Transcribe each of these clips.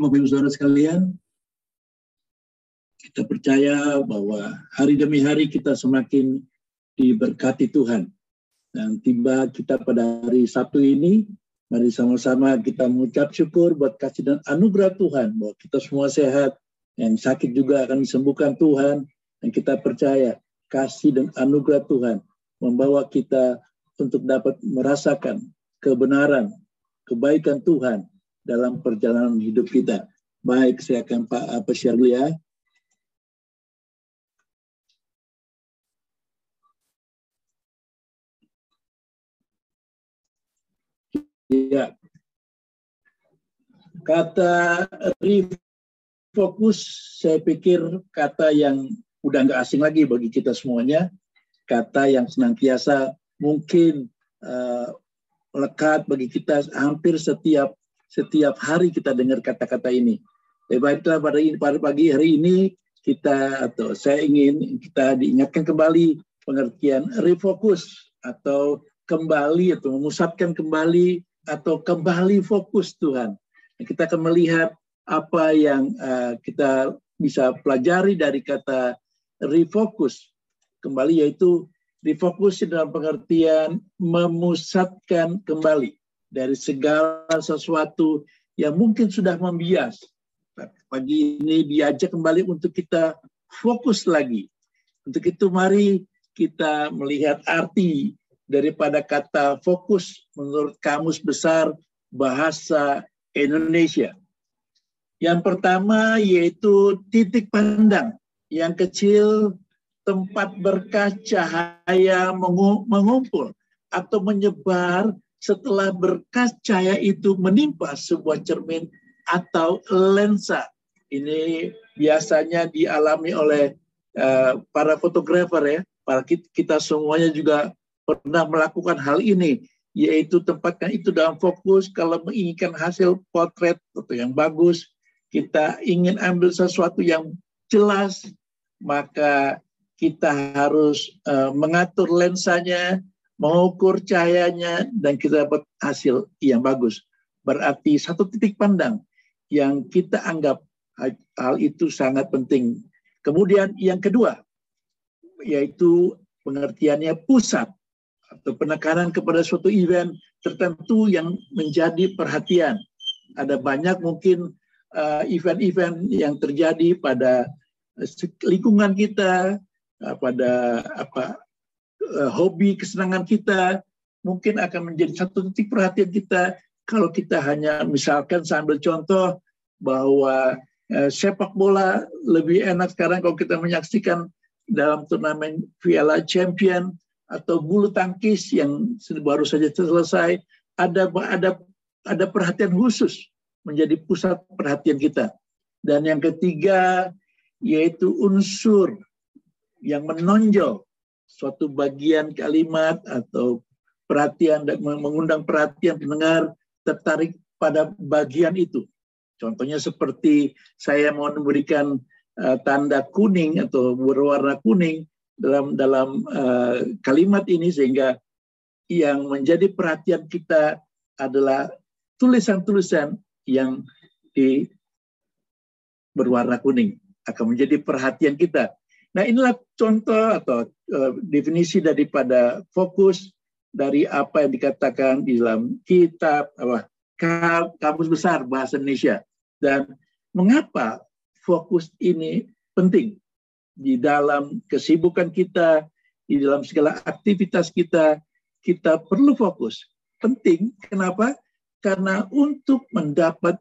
Bapak Ibu Saudara sekalian, kita percaya bahwa hari demi hari kita semakin diberkati Tuhan. Dan tiba kita pada hari Sabtu ini, mari sama-sama kita mengucap syukur buat kasih dan anugerah Tuhan, bahwa kita semua sehat, yang sakit juga akan disembuhkan Tuhan, dan kita percaya kasih dan anugerah Tuhan membawa kita untuk dapat merasakan kebenaran, kebaikan Tuhan dalam perjalanan hidup kita. Baik, saya akan Pak apa share dulu ya. Ya. Kata refocus saya pikir kata yang udah nggak asing lagi bagi kita semuanya. Kata yang senantiasa mungkin uh, melekat bagi kita hampir setiap setiap hari kita dengar kata-kata ini. Baiklah pada, pagi hari ini kita atau saya ingin kita diingatkan kembali pengertian refocus atau kembali atau memusatkan kembali atau kembali fokus Tuhan. Kita akan melihat apa yang uh, kita bisa pelajari dari kata refocus kembali yaitu refocus dalam pengertian memusatkan kembali dari segala sesuatu yang mungkin sudah membias. Pagi ini diajak kembali untuk kita fokus lagi. Untuk itu mari kita melihat arti daripada kata fokus menurut kamus besar bahasa Indonesia. Yang pertama yaitu titik pandang yang kecil tempat berkah cahaya mengumpul atau menyebar setelah berkas cahaya itu menimpa sebuah cermin atau lensa. Ini biasanya dialami oleh uh, para fotografer ya. Para kita semuanya juga pernah melakukan hal ini, yaitu tempatkan itu dalam fokus kalau menginginkan hasil potret atau yang bagus, kita ingin ambil sesuatu yang jelas, maka kita harus uh, mengatur lensanya, mengukur cahayanya, dan kita dapat hasil yang bagus. Berarti satu titik pandang yang kita anggap hal itu sangat penting. Kemudian yang kedua, yaitu pengertiannya pusat atau penekanan kepada suatu event tertentu yang menjadi perhatian. Ada banyak mungkin uh, event-event uh, yang terjadi pada lingkungan kita, uh, pada apa uh, hobi kesenangan kita mungkin akan menjadi satu titik perhatian kita kalau kita hanya misalkan sambil contoh bahwa uh, sepak bola lebih enak sekarang kalau kita menyaksikan dalam turnamen Piala Champion atau bulu tangkis yang baru saja selesai ada ada ada perhatian khusus menjadi pusat perhatian kita. Dan yang ketiga yaitu unsur yang menonjol suatu bagian kalimat atau perhatian dan mengundang perhatian pendengar tertarik pada bagian itu. Contohnya seperti saya mau memberikan uh, tanda kuning atau berwarna kuning dalam dalam uh, kalimat ini sehingga yang menjadi perhatian kita adalah tulisan-tulisan yang di berwarna kuning akan menjadi perhatian kita Nah inilah contoh atau uh, definisi daripada fokus dari apa yang dikatakan di dalam kitab apa kamus besar bahasa Indonesia. Dan mengapa fokus ini penting di dalam kesibukan kita di dalam segala aktivitas kita kita perlu fokus. Penting kenapa? Karena untuk mendapat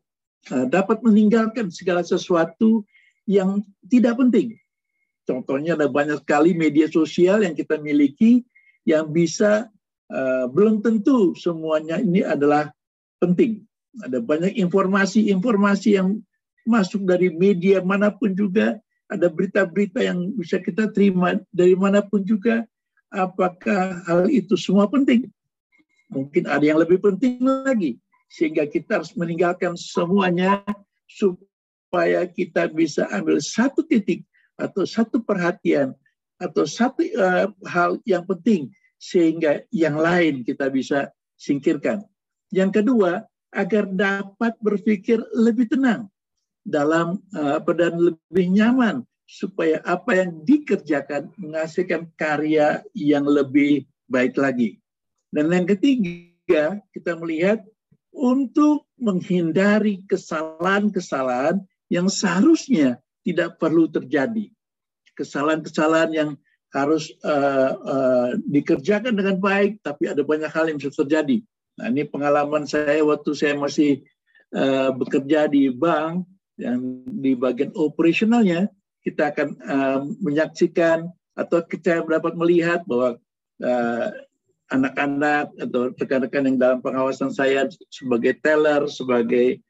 uh, dapat meninggalkan segala sesuatu yang tidak penting Contohnya ada banyak sekali media sosial yang kita miliki yang bisa uh, belum tentu semuanya ini adalah penting. Ada banyak informasi-informasi yang masuk dari media mana pun juga, ada berita-berita yang bisa kita terima dari mana pun juga. Apakah hal itu semua penting? Mungkin ada yang lebih penting lagi, sehingga kita harus meninggalkan semuanya supaya kita bisa ambil satu titik atau satu perhatian atau satu uh, hal yang penting sehingga yang lain kita bisa singkirkan. Yang kedua, agar dapat berpikir lebih tenang dalam uh, dan lebih nyaman supaya apa yang dikerjakan menghasilkan karya yang lebih baik lagi. Dan yang ketiga, kita melihat untuk menghindari kesalahan-kesalahan yang seharusnya tidak perlu terjadi. Kesalahan-kesalahan yang harus uh, uh, dikerjakan dengan baik, tapi ada banyak hal yang bisa terjadi. Nah, ini pengalaman saya waktu saya masih uh, bekerja di bank, yang di bagian operasionalnya, kita akan uh, menyaksikan atau kita dapat melihat bahwa uh, anak-anak atau rekan-rekan yang dalam pengawasan saya sebagai teller, sebagai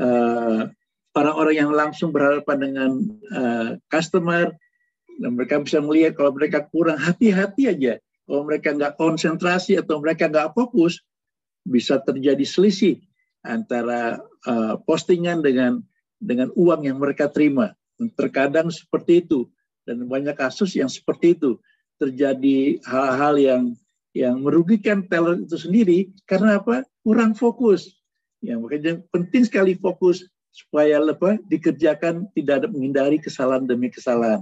uh, orang-orang yang langsung berhadapan dengan uh, customer, dan mereka bisa melihat kalau mereka kurang hati-hati aja, kalau mereka nggak konsentrasi atau mereka nggak fokus, bisa terjadi selisih antara uh, postingan dengan dengan uang yang mereka terima. Dan terkadang seperti itu dan banyak kasus yang seperti itu terjadi hal-hal yang yang merugikan teller itu sendiri karena apa? Kurang fokus. Ya, penting sekali fokus supaya apa? dikerjakan tidak ada menghindari kesalahan demi kesalahan.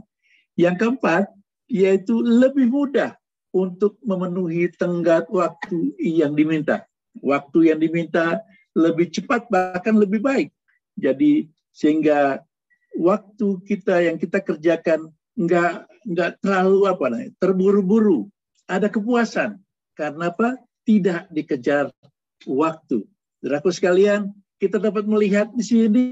Yang keempat, yaitu lebih mudah untuk memenuhi tenggat waktu yang diminta. Waktu yang diminta lebih cepat bahkan lebih baik. Jadi sehingga waktu kita yang kita kerjakan nggak nggak terlalu apa nih terburu-buru ada kepuasan karena apa? Tidak dikejar waktu. Saudaraku sekalian, kita dapat melihat di sini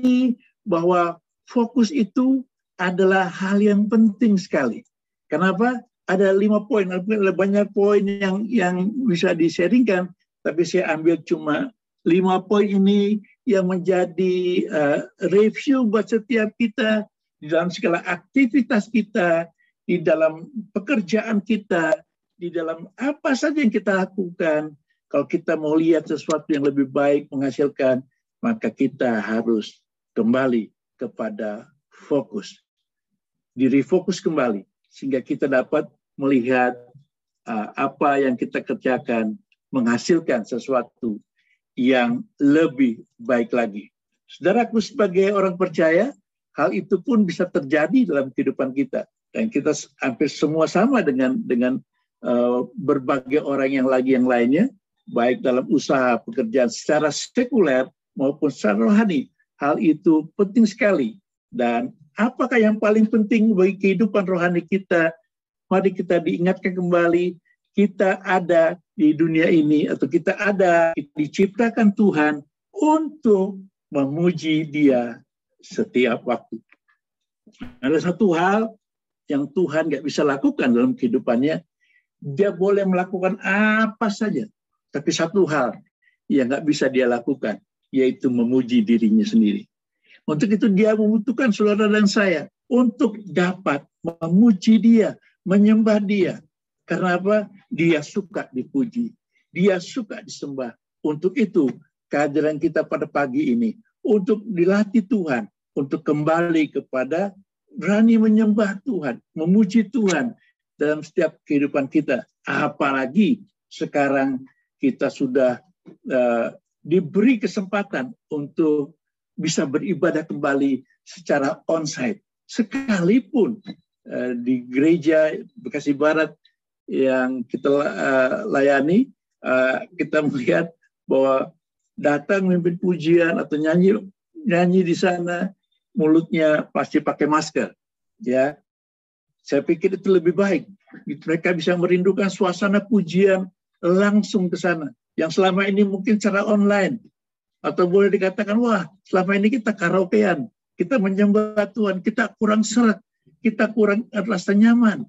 bahwa fokus itu adalah hal yang penting sekali. Kenapa? Ada lima poin, ada banyak poin yang yang bisa disaringkan, tapi saya ambil cuma lima poin ini yang menjadi uh, review buat setiap kita di dalam segala aktivitas kita, di dalam pekerjaan kita, di dalam apa saja yang kita lakukan, kalau kita mau lihat sesuatu yang lebih baik menghasilkan, maka kita harus kembali kepada fokus. Diri fokus kembali, sehingga kita dapat melihat uh, apa yang kita kerjakan menghasilkan sesuatu yang lebih baik lagi. Saudaraku sebagai orang percaya, hal itu pun bisa terjadi dalam kehidupan kita. Dan kita hampir semua sama dengan dengan Eh, berbagai orang yang lagi yang lainnya, baik dalam usaha pekerjaan secara sekuler maupun secara rohani. Hal itu penting sekali. Dan apakah yang paling penting bagi kehidupan rohani kita? Mari kita diingatkan kembali, kita ada di dunia ini atau kita ada diciptakan Tuhan untuk memuji Dia setiap waktu. Ada satu hal yang Tuhan nggak bisa lakukan dalam kehidupannya, dia boleh melakukan apa saja. Tapi satu hal yang nggak bisa dia lakukan, yaitu memuji dirinya sendiri. Untuk itu dia membutuhkan saudara dan saya untuk dapat memuji dia, menyembah dia. Karena apa? Dia suka dipuji. Dia suka disembah. Untuk itu kehadiran kita pada pagi ini untuk dilatih Tuhan, untuk kembali kepada berani menyembah Tuhan, memuji Tuhan, dalam setiap kehidupan kita. Apalagi sekarang kita sudah uh, diberi kesempatan untuk bisa beribadah kembali secara onsite. Sekalipun uh, di gereja Bekasi Barat yang kita uh, layani, uh, kita melihat bahwa datang memimpin pujian atau nyanyi nyanyi di sana mulutnya pasti pakai masker ya saya pikir itu lebih baik. Mereka bisa merindukan suasana pujian langsung ke sana. Yang selama ini mungkin secara online. Atau boleh dikatakan, wah selama ini kita karaokean. Kita menyembah Tuhan, kita kurang seret. Kita kurang rasa nyaman.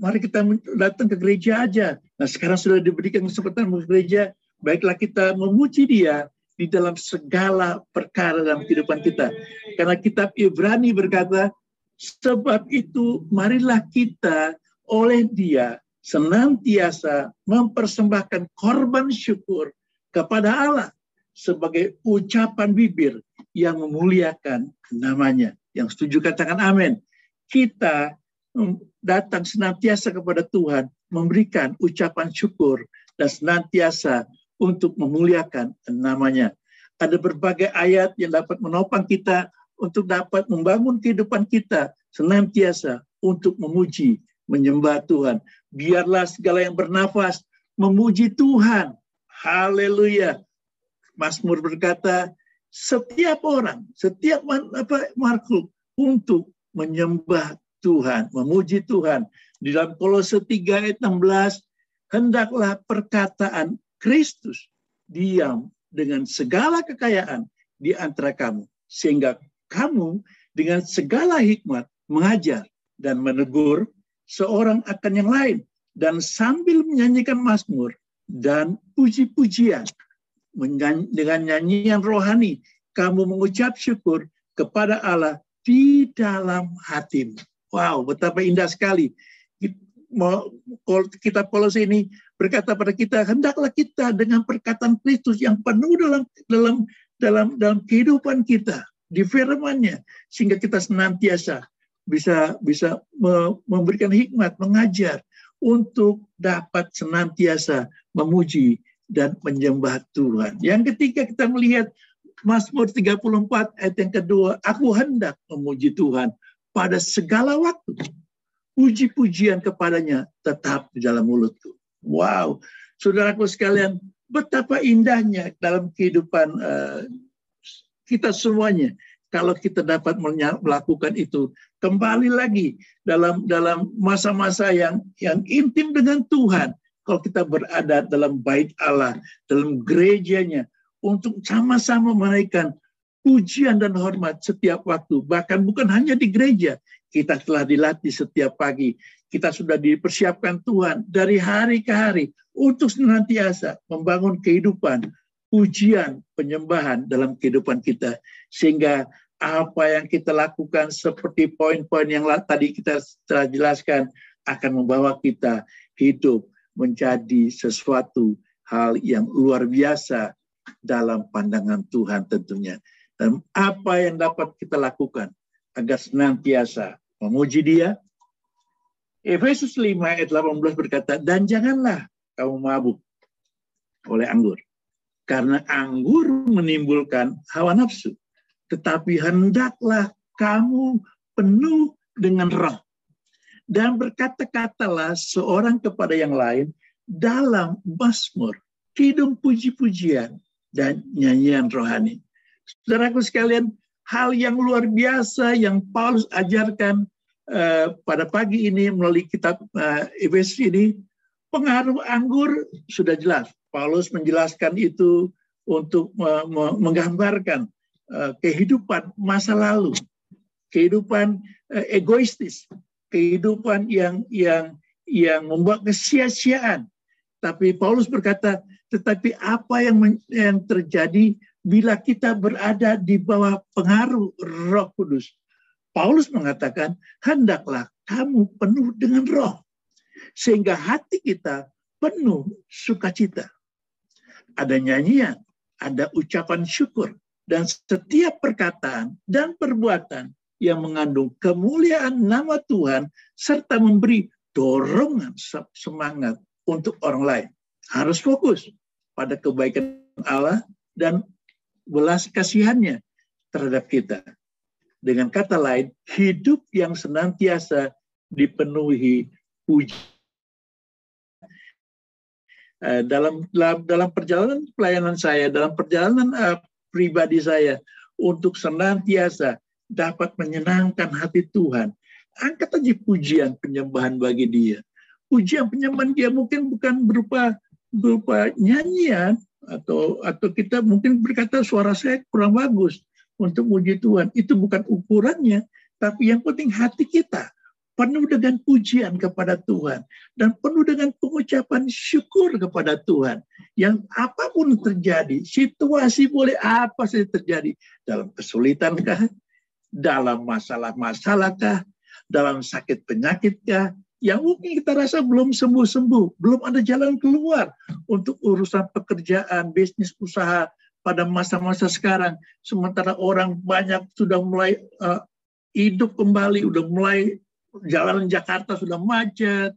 Mari kita datang ke gereja aja. Nah sekarang sudah diberikan kesempatan ke gereja. Baiklah kita memuji dia di dalam segala perkara dalam kehidupan kita. Karena kitab Ibrani berkata, Sebab itu marilah kita oleh dia senantiasa mempersembahkan korban syukur kepada Allah sebagai ucapan bibir yang memuliakan namanya. Yang setuju katakan amin. Kita datang senantiasa kepada Tuhan memberikan ucapan syukur dan senantiasa untuk memuliakan namanya. Ada berbagai ayat yang dapat menopang kita untuk dapat membangun kehidupan kita senantiasa untuk memuji, menyembah Tuhan. Biarlah segala yang bernafas memuji Tuhan. Haleluya. Mazmur berkata, setiap orang, setiap apa makhluk untuk menyembah Tuhan, memuji Tuhan. Di dalam Kolose 3 ayat 16, hendaklah perkataan Kristus diam dengan segala kekayaan di antara kamu. Sehingga kamu dengan segala hikmat mengajar dan menegur seorang akan yang lain. Dan sambil menyanyikan Mazmur dan puji-pujian dengan nyanyian rohani, kamu mengucap syukur kepada Allah di dalam hatimu. Wow, betapa indah sekali. Kitab Kolose ini berkata pada kita, hendaklah kita dengan perkataan Kristus yang penuh dalam dalam dalam dalam kehidupan kita di firman-Nya sehingga kita senantiasa bisa bisa memberikan hikmat, mengajar untuk dapat senantiasa memuji dan menyembah Tuhan. Yang ketiga kita melihat Mazmur 34 ayat yang kedua, aku hendak memuji Tuhan pada segala waktu. Puji-pujian kepadanya tetap di dalam mulutku. Wow, saudaraku sekalian, betapa indahnya dalam kehidupan uh, kita semuanya kalau kita dapat melakukan itu kembali lagi dalam dalam masa-masa yang yang intim dengan Tuhan kalau kita berada dalam bait Allah, dalam gerejanya, untuk sama-sama menaikkan pujian dan hormat setiap waktu. Bahkan bukan hanya di gereja, kita telah dilatih setiap pagi. Kita sudah dipersiapkan Tuhan dari hari ke hari untuk senantiasa membangun kehidupan, pujian, penyembahan dalam kehidupan kita. Sehingga apa yang kita lakukan seperti poin-poin yang tadi kita telah jelaskan akan membawa kita hidup menjadi sesuatu hal yang luar biasa dalam pandangan Tuhan tentunya. Dan apa yang dapat kita lakukan agar senantiasa memuji dia? Efesus 5 ayat 18 berkata, dan janganlah kamu mabuk oleh anggur. Karena anggur menimbulkan hawa nafsu. Tetapi hendaklah kamu penuh dengan roh dan berkata-katalah seorang kepada yang lain dalam Mazmur, kidung puji-pujian dan nyanyian rohani. Saudaraku sekalian, hal yang luar biasa yang Paulus ajarkan uh, pada pagi ini melalui kitab uh, Efesus ini, pengaruh anggur sudah jelas. Paulus menjelaskan itu untuk menggambarkan uh, kehidupan masa lalu, kehidupan uh, egoistis, kehidupan yang yang yang membuat kesia-siaan. Tapi Paulus berkata, tetapi apa yang yang terjadi bila kita berada di bawah pengaruh Roh Kudus? Paulus mengatakan, hendaklah kamu penuh dengan roh. Sehingga hati kita penuh sukacita. Ada nyanyian, ada ucapan syukur, dan setiap perkataan dan perbuatan yang mengandung kemuliaan nama Tuhan serta memberi dorongan semangat untuk orang lain. Harus fokus pada kebaikan Allah dan belas kasihannya terhadap kita. Dengan kata lain, hidup yang senantiasa dipenuhi puji. Eh, dalam, dalam perjalanan pelayanan saya, dalam perjalanan uh, pribadi saya untuk senantiasa dapat menyenangkan hati Tuhan. Angkat aja pujian penyembahan bagi dia. Pujian penyembahan dia mungkin bukan berupa berupa nyanyian atau atau kita mungkin berkata suara saya kurang bagus untuk puji Tuhan. Itu bukan ukurannya, tapi yang penting hati kita penuh dengan pujian kepada Tuhan dan penuh dengan pengucapan syukur kepada Tuhan. Yang apa pun terjadi, situasi boleh apa saja terjadi dalam kesulitan kah, dalam masalah-masalahkah, dalam sakit penyakitkah, yang mungkin kita rasa belum sembuh-sembuh, belum ada jalan keluar untuk urusan pekerjaan, bisnis, usaha pada masa-masa sekarang. Sementara orang banyak sudah mulai uh, hidup kembali, sudah mulai jalan Jakarta sudah macet,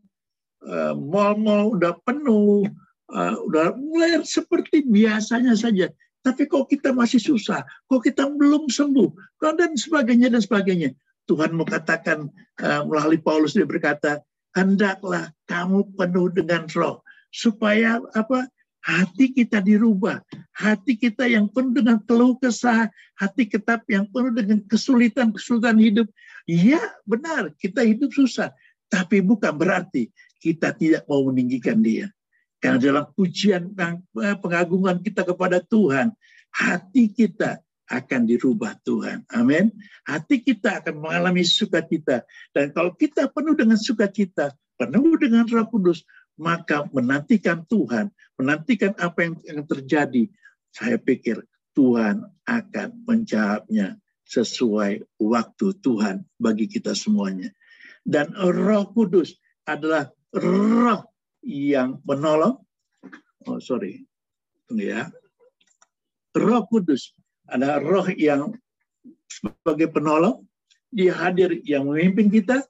uh, mall-mall udah penuh, uh, udah mulai seperti biasanya saja. Tapi kok kita masih susah, kok kita belum sembuh, dan sebagainya dan sebagainya. Tuhan mau katakan uh, melalui Paulus dia berkata, hendaklah kamu penuh dengan roh supaya apa hati kita dirubah, hati kita yang penuh dengan keluh kesah, hati kita yang penuh dengan kesulitan-kesulitan hidup. Ya, benar, kita hidup susah, tapi bukan berarti kita tidak mau meninggikan dia. Karena dalam pujian eh, pengagungan kita kepada Tuhan, hati kita akan dirubah Tuhan. Amin. Hati kita akan mengalami sukacita. Dan kalau kita penuh dengan sukacita, penuh dengan roh kudus, maka menantikan Tuhan, menantikan apa yang terjadi, saya pikir Tuhan akan menjawabnya sesuai waktu Tuhan bagi kita semuanya. Dan Roh Kudus adalah roh yang menolong. Oh sorry, tunggu ya. Roh Kudus adalah roh yang sebagai penolong. Dia hadir yang memimpin kita,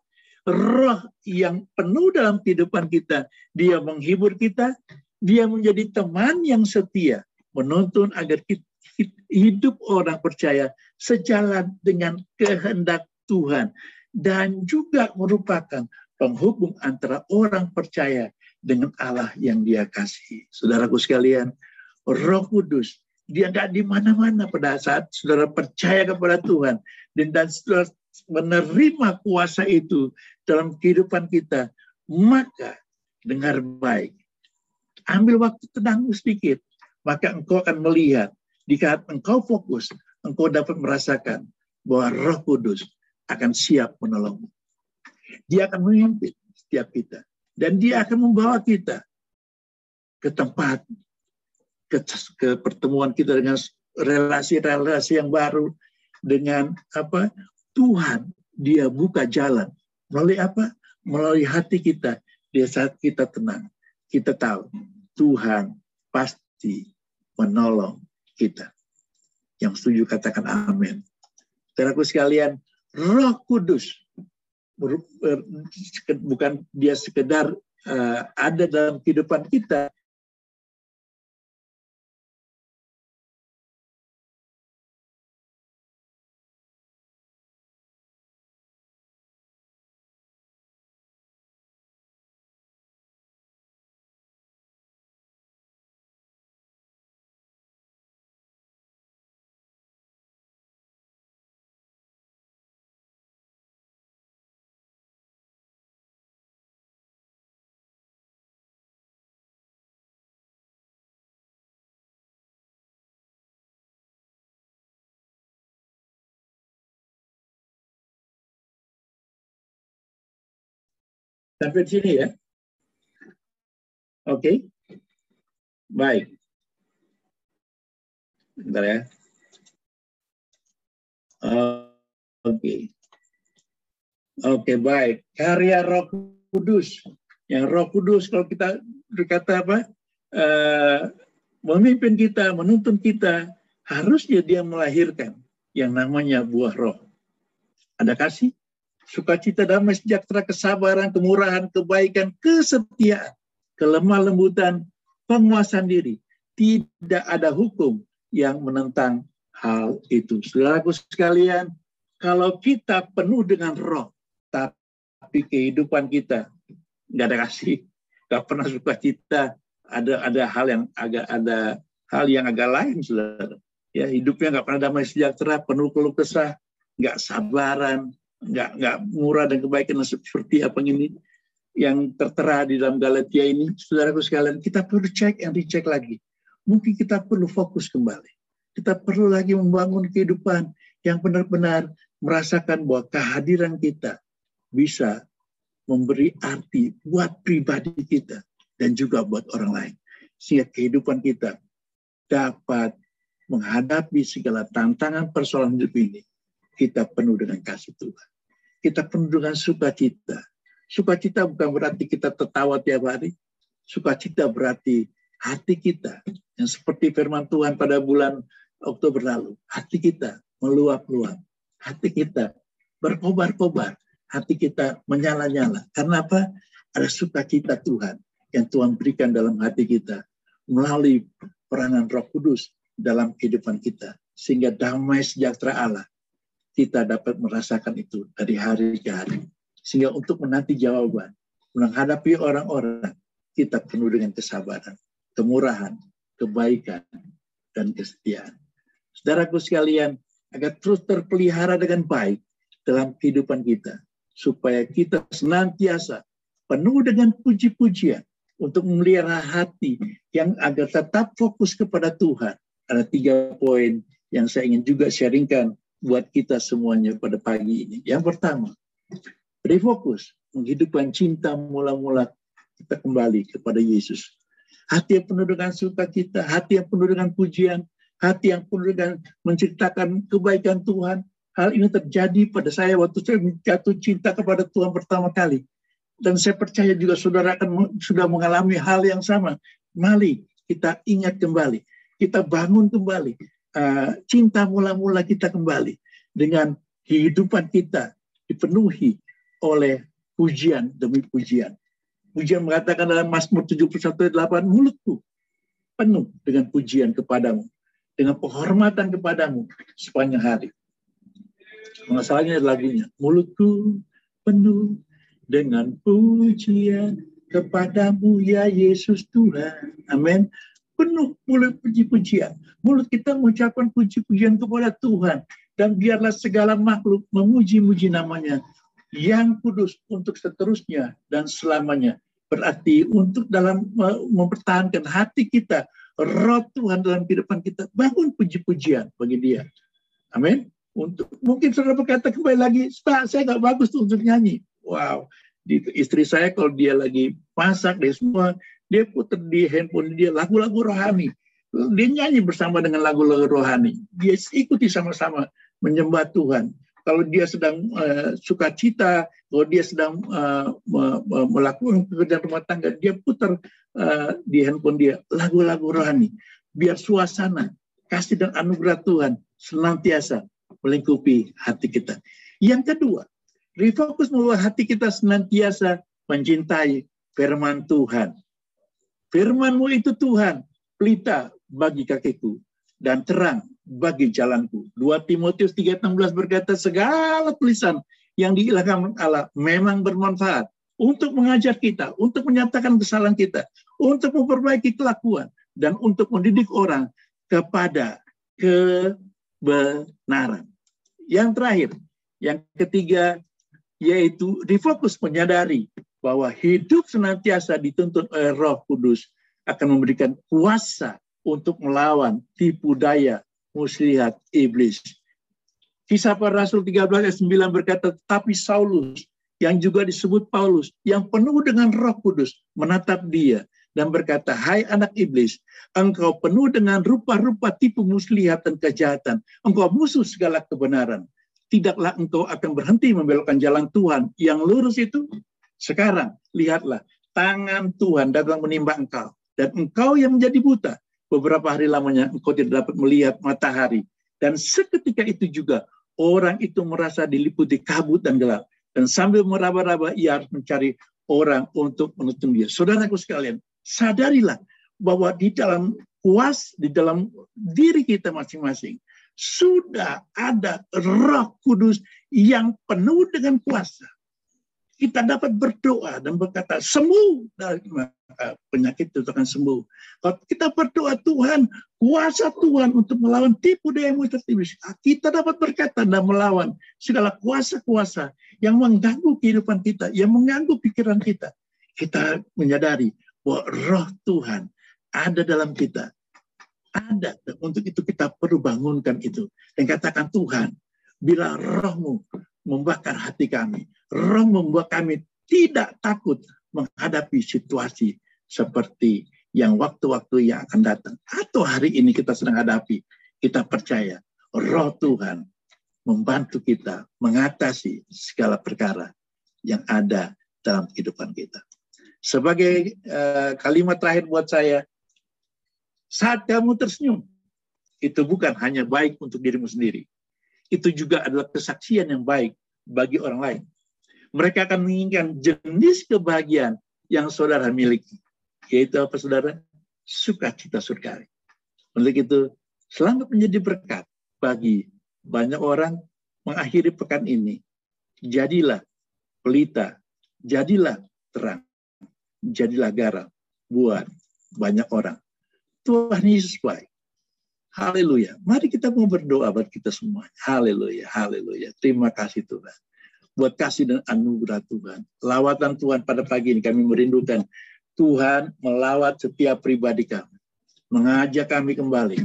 roh yang penuh dalam kehidupan kita. Dia menghibur kita, dia menjadi teman yang setia, menuntun agar hidup orang percaya sejalan dengan kehendak Tuhan dan juga merupakan penghubung antara orang percaya dengan Allah yang dia kasih. Saudaraku sekalian, Roh Kudus dia nggak di mana-mana pada saat saudara percaya kepada Tuhan dan, dan saudara menerima kuasa itu dalam kehidupan kita, maka dengar baik. Ambil waktu tenang sedikit, maka engkau akan melihat, jika engkau fokus, engkau dapat merasakan bahwa roh kudus akan siap menolongmu. Dia akan memimpin setiap kita. Dan dia akan membawa kita ke tempat, ke, ke pertemuan kita dengan relasi-relasi yang baru, dengan apa Tuhan dia buka jalan melalui apa? Melalui hati kita. Di saat kita tenang, kita tahu Tuhan pasti menolong kita. Yang setuju katakan amin. Saudaraku sekalian, Roh Kudus bukan dia sekedar uh, ada dalam kehidupan kita, Sampai sini ya. Oke. Okay. Baik. Bentar ya. Oke. Okay. Oke, okay, baik. Karya Roh Kudus. Yang Roh Kudus kalau kita berkata apa? Uh, memimpin kita, menuntun kita, harusnya dia melahirkan yang namanya buah roh. Ada kasih, sukacita, damai, sejahtera, kesabaran, kemurahan, kebaikan, kesetiaan, kelemah lembutan, penguasaan diri. Tidak ada hukum yang menentang hal itu. Saudaraku sekalian, kalau kita penuh dengan roh, tapi kehidupan kita nggak ada kasih, nggak pernah sukacita, ada ada hal yang agak ada hal yang agak lain, saudara. Ya hidupnya nggak pernah damai sejahtera, penuh keluh kesah, nggak sabaran, nggak nggak murah dan kebaikan seperti apa ini yang tertera di dalam Galatia ini, saudaraku sekalian, kita perlu cek yang dicek lagi. Mungkin kita perlu fokus kembali. Kita perlu lagi membangun kehidupan yang benar-benar merasakan bahwa kehadiran kita bisa memberi arti buat pribadi kita dan juga buat orang lain. Sehingga kehidupan kita dapat menghadapi segala tantangan persoalan hidup ini, kita penuh dengan kasih Tuhan kita penuh dengan sukacita. Sukacita bukan berarti kita tertawa tiap hari. Sukacita berarti hati kita yang seperti firman Tuhan pada bulan Oktober lalu. Hati kita meluap-luap. Hati kita berkobar-kobar. Hati kita menyala-nyala. Karena apa? Ada sukacita Tuhan yang Tuhan berikan dalam hati kita melalui peranan Roh Kudus dalam kehidupan kita. Sehingga damai sejahtera Allah kita dapat merasakan itu dari hari ke hari. Sehingga untuk menanti jawaban, menghadapi orang-orang, kita penuh dengan kesabaran, kemurahan, kebaikan, dan kesetiaan. Saudaraku sekalian, agar terus terpelihara dengan baik dalam kehidupan kita, supaya kita senantiasa penuh dengan puji-pujian untuk memelihara hati yang agar tetap fokus kepada Tuhan. Ada tiga poin yang saya ingin juga sharingkan buat kita semuanya pada pagi ini. Yang pertama, refokus, menghidupkan cinta mula-mula kita kembali kepada Yesus. Hati yang penuh dengan sukacita, hati yang penuh dengan pujian, hati yang penuh dengan menceritakan kebaikan Tuhan. Hal ini terjadi pada saya waktu saya jatuh cinta kepada Tuhan pertama kali. Dan saya percaya juga saudara akan sudah mengalami hal yang sama. Mari kita ingat kembali, kita bangun kembali uh, cinta mula-mula kita kembali dengan kehidupan kita dipenuhi oleh pujian demi pujian. Pujian mengatakan dalam Mazmur 71 8 mulutku penuh dengan pujian kepadamu, dengan penghormatan kepadamu sepanjang hari. Masalahnya lagunya, mulutku penuh dengan pujian kepadamu ya Yesus Tuhan. Amin penuh mulut puji-pujian. Mulut kita mengucapkan puji-pujian kepada Tuhan. Dan biarlah segala makhluk memuji-muji namanya yang kudus untuk seterusnya dan selamanya. Berarti untuk dalam mempertahankan hati kita, roh Tuhan dalam kehidupan kita, bangun puji-pujian bagi dia. Amin. Untuk mungkin saudara berkata kembali lagi, Pak, saya nggak bagus untuk nyanyi. Wow, istri saya kalau dia lagi masak dia semua dia putar di handphone dia lagu-lagu rohani. Dia nyanyi bersama dengan lagu-lagu rohani. Dia ikuti sama-sama menyembah Tuhan. Kalau dia sedang uh, suka cita, kalau dia sedang uh, melakukan pekerjaan rumah tangga, dia putar uh, di handphone dia lagu-lagu rohani. Biar suasana kasih dan anugerah Tuhan senantiasa melingkupi hati kita. Yang kedua, refocus membuat hati kita senantiasa mencintai firman Tuhan. Firmanmu itu Tuhan, pelita bagi kakiku dan terang bagi jalanku. 2 Timotius 3:16 berkata segala tulisan yang diilham Allah memang bermanfaat untuk mengajar kita, untuk menyatakan kesalahan kita, untuk memperbaiki kelakuan dan untuk mendidik orang kepada kebenaran. Yang terakhir, yang ketiga yaitu difokus menyadari bahwa hidup senantiasa dituntut oleh Roh Kudus akan memberikan kuasa untuk melawan tipu daya muslihat iblis. Kisah para Rasul 13 ayat 9 berkata, tapi Saulus yang juga disebut Paulus, yang penuh dengan roh kudus, menatap dia dan berkata, Hai anak iblis, engkau penuh dengan rupa-rupa tipu muslihat dan kejahatan. Engkau musuh segala kebenaran. Tidaklah engkau akan berhenti membelokkan jalan Tuhan yang lurus itu? Sekarang, lihatlah, tangan Tuhan datang menimba engkau. Dan engkau yang menjadi buta. Beberapa hari lamanya engkau tidak dapat melihat matahari. Dan seketika itu juga, orang itu merasa diliputi kabut dan gelap. Dan sambil meraba-raba, ia harus mencari orang untuk menutup dia. Saudaraku sekalian, sadarilah bahwa di dalam kuas, di dalam diri kita masing-masing, sudah ada roh kudus yang penuh dengan kuasa kita dapat berdoa dan berkata sembuh dari penyakit itu akan sembuh. Kalau kita berdoa Tuhan, kuasa Tuhan untuk melawan tipu daya iblis. Kita dapat berkata dan melawan segala kuasa-kuasa yang mengganggu kehidupan kita, yang mengganggu pikiran kita. Kita menyadari bahwa roh Tuhan ada dalam kita. Ada. Dan untuk itu kita perlu bangunkan itu. Dan katakan Tuhan, bila rohmu membakar hati kami. Roh membuat kami tidak takut menghadapi situasi seperti yang waktu-waktu yang akan datang. Atau hari ini kita sedang hadapi. Kita percaya roh Tuhan membantu kita mengatasi segala perkara yang ada dalam kehidupan kita. Sebagai uh, kalimat terakhir buat saya, saat kamu tersenyum, itu bukan hanya baik untuk dirimu sendiri, itu juga adalah kesaksian yang baik bagi orang lain. Mereka akan menginginkan jenis kebahagiaan yang saudara miliki. Yaitu apa saudara? Sukacita surgawi. Untuk itu, selamat menjadi berkat bagi banyak orang mengakhiri pekan ini. Jadilah pelita, jadilah terang, jadilah garam buat banyak orang. Tuhan Yesus baik. Haleluya. Mari kita mau berdoa buat kita semua. Haleluya, haleluya. Terima kasih Tuhan. Buat kasih dan anugerah Tuhan. Lawatan Tuhan pada pagi ini kami merindukan. Tuhan melawat setiap pribadi kami. Mengajak kami kembali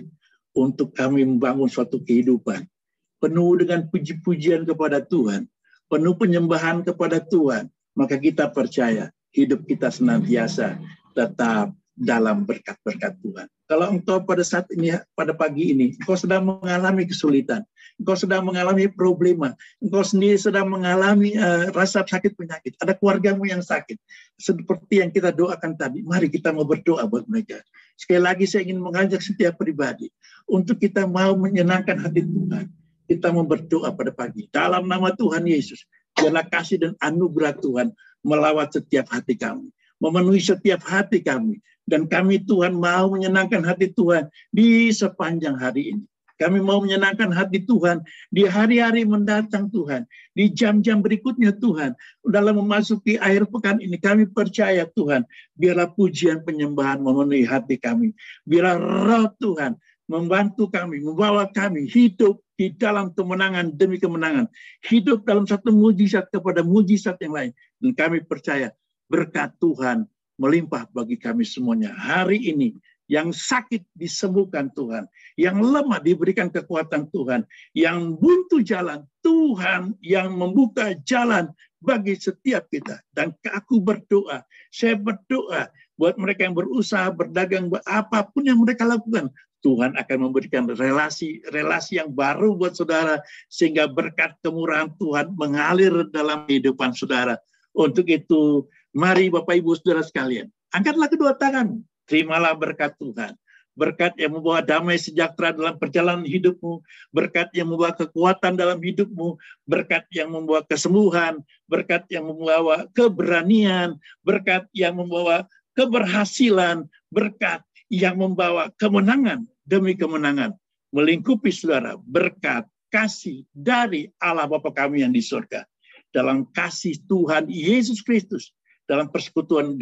untuk kami membangun suatu kehidupan. Penuh dengan puji-pujian kepada Tuhan. Penuh penyembahan kepada Tuhan. Maka kita percaya hidup kita senantiasa tetap dalam berkat-berkat Tuhan. Kalau engkau pada saat ini, pada pagi ini, engkau sedang mengalami kesulitan, engkau sedang mengalami problema, engkau sendiri sedang mengalami uh, rasa sakit penyakit, ada keluargamu yang sakit, seperti yang kita doakan tadi, mari kita mau berdoa buat mereka. Sekali lagi saya ingin mengajak setiap pribadi untuk kita mau menyenangkan hati Tuhan. Kita mau berdoa pada pagi. Dalam nama Tuhan Yesus, biarlah kasih dan anugerah Tuhan melawat setiap hati kami memenuhi setiap hati kami. Dan kami Tuhan mau menyenangkan hati Tuhan di sepanjang hari ini. Kami mau menyenangkan hati Tuhan di hari-hari mendatang Tuhan. Di jam-jam berikutnya Tuhan. Dalam memasuki akhir pekan ini kami percaya Tuhan. Biarlah pujian penyembahan memenuhi hati kami. Biarlah roh Tuhan membantu kami, membawa kami hidup di dalam kemenangan demi kemenangan. Hidup dalam satu mujizat kepada mujizat yang lain. Dan kami percaya berkat Tuhan melimpah bagi kami semuanya. Hari ini yang sakit disembuhkan Tuhan, yang lemah diberikan kekuatan Tuhan, yang buntu jalan Tuhan yang membuka jalan bagi setiap kita. Dan aku berdoa, saya berdoa buat mereka yang berusaha, berdagang, apa pun yang mereka lakukan, Tuhan akan memberikan relasi relasi yang baru buat saudara sehingga berkat kemurahan Tuhan mengalir dalam kehidupan saudara. Untuk itu Mari Bapak Ibu Saudara sekalian, angkatlah kedua tangan, terimalah berkat Tuhan. Berkat yang membawa damai sejahtera dalam perjalanan hidupmu, berkat yang membawa kekuatan dalam hidupmu, berkat yang membawa kesembuhan, berkat yang membawa keberanian, berkat yang membawa keberhasilan, berkat yang membawa kemenangan demi kemenangan. Melingkupi saudara berkat kasih dari Allah Bapa kami yang di surga. Dalam kasih Tuhan Yesus Kristus dalam persekutuan